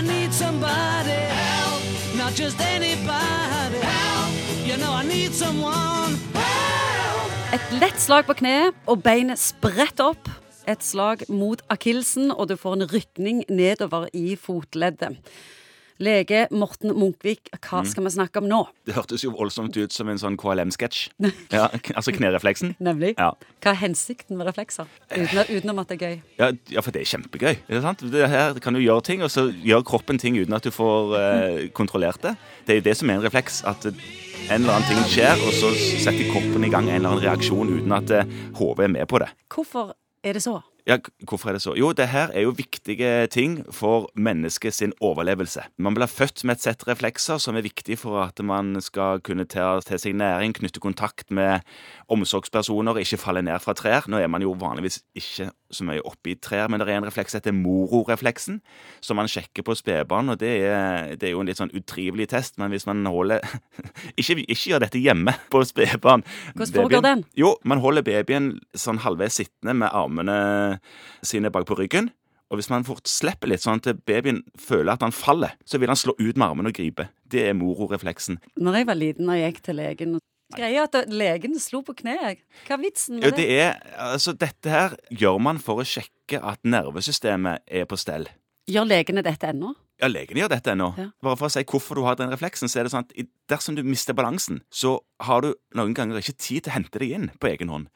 Need somebody help, not just anybody help. You know I need someone help. Et lett slag på kneet, og beinet spredt opp. Et slag mot akillesen, og du får en rykning nedover i fotleddet. Lege Morten Munkvik, hva skal vi snakke om nå? Det hørtes jo voldsomt ut som en sånn KLM-sketsj. Ja, altså knerefleksen. Nemlig. Ja. Hva er hensikten med reflekser? Uten, utenom at det er gøy. Ja, ja, for det er kjempegøy. Er det sant? Det her kan du gjøre ting, og så gjør kroppen ting uten at du får eh, kontrollert det. Det er jo det som er en refleks. At en eller annen ting skjer, og så setter kroppen i gang en eller annen reaksjon uten at eh, hodet er med på det. Hvorfor er det så? Ja, hvorfor er det så? Jo, det her er jo viktige ting for mennesket sin overlevelse. Man blir født med et sett reflekser som er viktig for at man skal kunne ta til seg næring, knytte kontakt med omsorgspersoner, ikke falle ned fra trær. Nå er man jo vanligvis ikke så mye oppe i trær, men det er en refleks som heter mororefleksen, som man sjekker på spedbarn, og det er, det er jo en litt sånn utrivelig test, men hvis man holder Ikke, ikke gjør dette hjemme på spedbarn. Hvordan foregår den? Jo, man holder babyen sånn halvveis sittende med armene sine bak på ryggen. Og hvis man fort slipper litt, sånn at babyen føler at han faller, så vil han slå ut med armene og gripe. Det er mororefleksen. Når jeg var liten og gikk til legen Greia at legen slo på kneet. Hva er vitsen med det det? er, altså Dette her gjør man for å sjekke at nervesystemet er på stell. Gjør legene dette ennå? Ja, legene gjør dette ennå. Ja. Bare for å si hvorfor du har den refleksen, så er det sånn at dersom du mister balansen, så har du noen ganger ikke tid til å hente deg inn på egen hånd.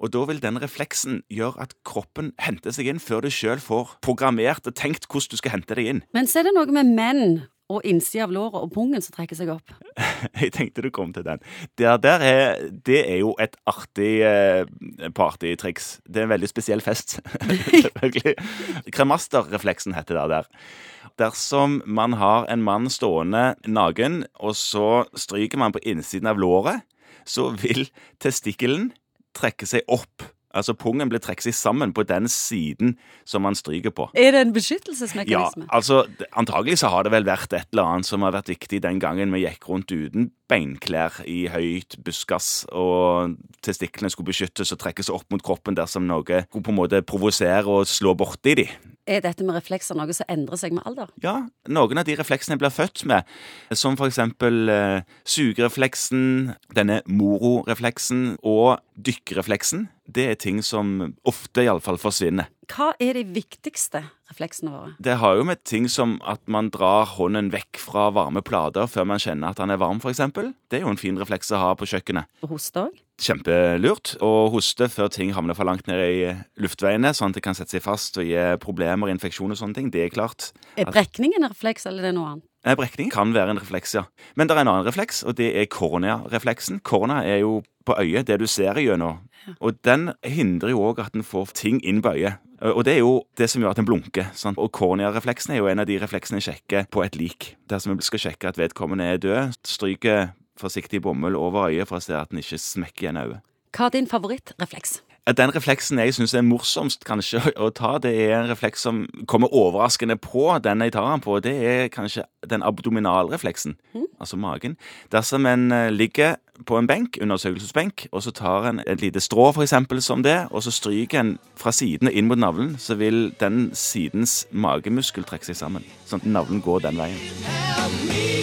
Og da vil den refleksen gjøre at kroppen henter seg inn før du sjøl får programmert og tenkt hvordan du skal hente deg inn. Men så er det noe med menn og innsida av låret og pungen som trekker seg opp. Jeg tenkte du kom til den. Det der er, det er jo et artig eh, partytriks. Det er en veldig spesiell fest, selvfølgelig. Kremasterrefleksen heter det der. Dersom man har en mann stående naken, og så stryker man på innsiden av låret, så vil testikkelen trekke seg opp. Altså pungen blir trukket sammen på den siden som man stryker på. Er det en beskyttelsesmekanisme? Ja, altså antagelig så har det vel vært et eller annet som har vært viktig den gangen vi gikk rundt uten beinklær i høyt buskas, og testiklene skulle beskyttes og trekkes opp mot kroppen dersom noe skulle på en måte provosere og slå borti de. Er dette med reflekser noe som endrer seg med alder? Ja, noen av de refleksene jeg blir født med, som for eksempel eh, sugerefleksen, denne mororefleksen og dykkerefleksen, det er ting som ofte iallfall forsvinner. Hva er de viktigste refleksene våre? Det har jo med ting som at man drar hånden vekk fra varme plater før man kjenner at han er varm, f.eks. Det er jo en fin refleks å ha på kjøkkenet. Og hoste òg? Kjempelurt å hoste før ting havner for langt ned i luftveiene, sånn at det kan sette seg fast og gi problemer, infeksjon og sånne ting. Det er klart. Er brekning en refleks, eller er det noe annet? Eh, Brekning kan være en refleks, ja. Men det er en annen refleks, og det er kornea-refleksen. Kornea er jo på øyet, det du ser igjennom. Og den hindrer jo òg at en får ting inn på øyet. Og det er jo det som gjør at en blunker. Sant? Og kornea-refleksen er jo en av de refleksene en sjekker på et lik. Dersom en skal sjekke at vedkommende er død, stryker forsiktig bomull over øyet for å se at en ikke smekker igjen øyet. Hva er din favorittrefleks? Den refleksen jeg syns er morsomst kanskje å ta, det er en refleks som kommer overraskende på den jeg tar den på. Det er kanskje den abdominalrefleksen, altså magen. Dersom en eh, ligger på en benk, undersøkelsesbenk, og så tar en et lite strå for eksempel som det, og så stryker en fra siden inn mot navlen, så vil den sidens magemuskel trekke seg sammen. Sånn at navlen går den veien. Help me